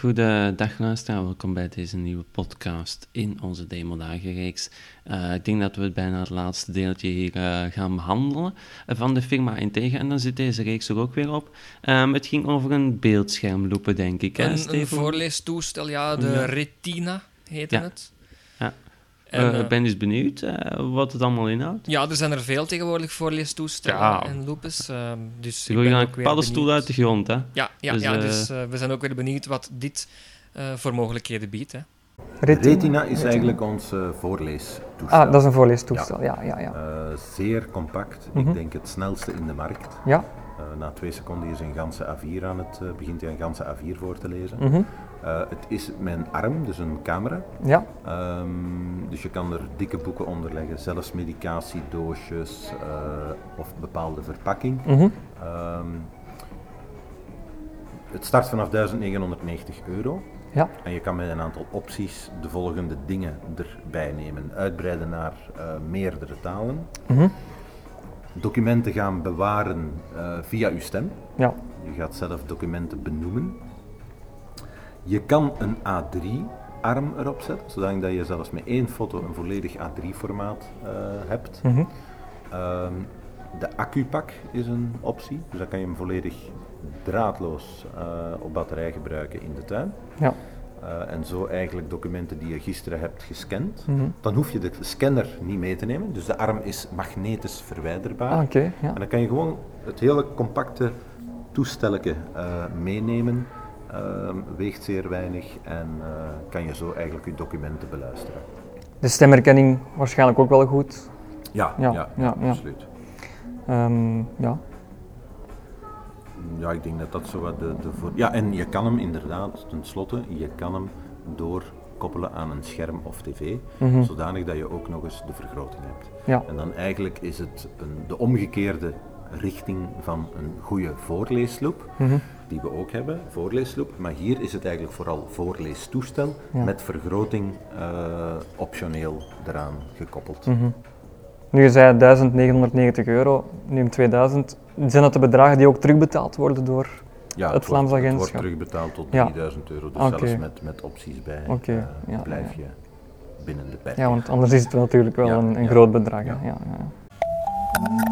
Goedendag luisteraar, welkom bij deze nieuwe podcast in onze Demo Dagenreeks. Uh, ik denk dat we bijna het laatste deeltje hier uh, gaan behandelen van de firma Integra en dan zit deze reeks er ook weer op. Um, het ging over een beeldschermloepen, denk ik. Hè, een, een voorleestoestel, ja, de ja. Retina heette ja. het. Ja. En, uh, ben dus benieuwd wat het allemaal inhoudt. Ja, er zijn er veel tegenwoordig voorleestoestellen Ja. en loopes. ehm, dus ik ben ook een paddenstoel uit de grond, hè? Ja, ja, Dus, ja eh, dus eh, we zijn ook weer benieuwd wat dit eh, voor mogelijkheden biedt. Hè. Retina is eigenlijk ons eh, voorleestoestel. Ah, dat is een voorleestoestel, ja, ja, ja. Eh, zeer compact, Mhm. ik denk het snelste in de markt. Ja, Eh, na twee seconden is een ganse A4 aan het, begint hij een ganse A4 voor te lezen. mhm. Het is mijn arm, dus een camera. ja, Ehm, dus je kan er dikke boeken onder leggen, zelfs medicatiedoosjes of bepaalde verpakking. mhm. Ehm, het start vanaf 1990 euro. ja, En je kan met een aantal opties de volgende dingen erbij nemen. Uitbreiden naar eh, meerdere talen. mhm. Documenten gaan bewaren eh, via uw stem. ja, Je gaat zelf documenten benoemen. Je kan een A3-arm erop zetten, zodat je zelfs met één foto een volledig A3-formaat eh, hebt. mhm. Ehm, de accupak is een optie, dus dan kan je hem volledig draadloos eh, op batterij gebruiken in de tuin. ja, Eh, en zo eigenlijk documenten die je gisteren hebt gescand. mhm. Dan hoef je de scanner niet mee te nemen, dus de arm is magnetisch verwijderbaar. Ah, ja. En dan kan je gewoon het hele compacte toestelletje eh, meenemen. Ehm, weegt zeer weinig en kan je zo eigenlijk je documenten beluisteren. De stemherkenning waarschijnlijk ook wel goed. Ja, Ja, ja, ja, ja. absoluut. Ehm, ja, Ja, ik denk dat dat zo wat de, de voor... Ja, en je kan hem inderdaad, tenslotte, je kan hem doorkoppelen aan een scherm of tv, mhm. zodanig dat je ook nog eens de vergroting hebt. ja, En dan eigenlijk is het een, de omgekeerde richting van een goede voorleesloop, mhm. die we ook hebben, voorleesloop. Maar hier is het eigenlijk vooral voorleestoestel Ja. met vergroting eh, optioneel eraan gekoppeld. mhm. Nu je zei 1990 euro, nu 2000. Zijn dat de bedragen die ook terugbetaald worden door... Ja, Het Vlaams het agentschap. wordt terugbetaald tot Ja. 3000 euro, dus zelfs met, met opties bij Oké, eh, ja, blijf je binnen de perk. Ja, want anders is het natuurlijk wel een, een groot bedrag. ja. hè. Ja, ja.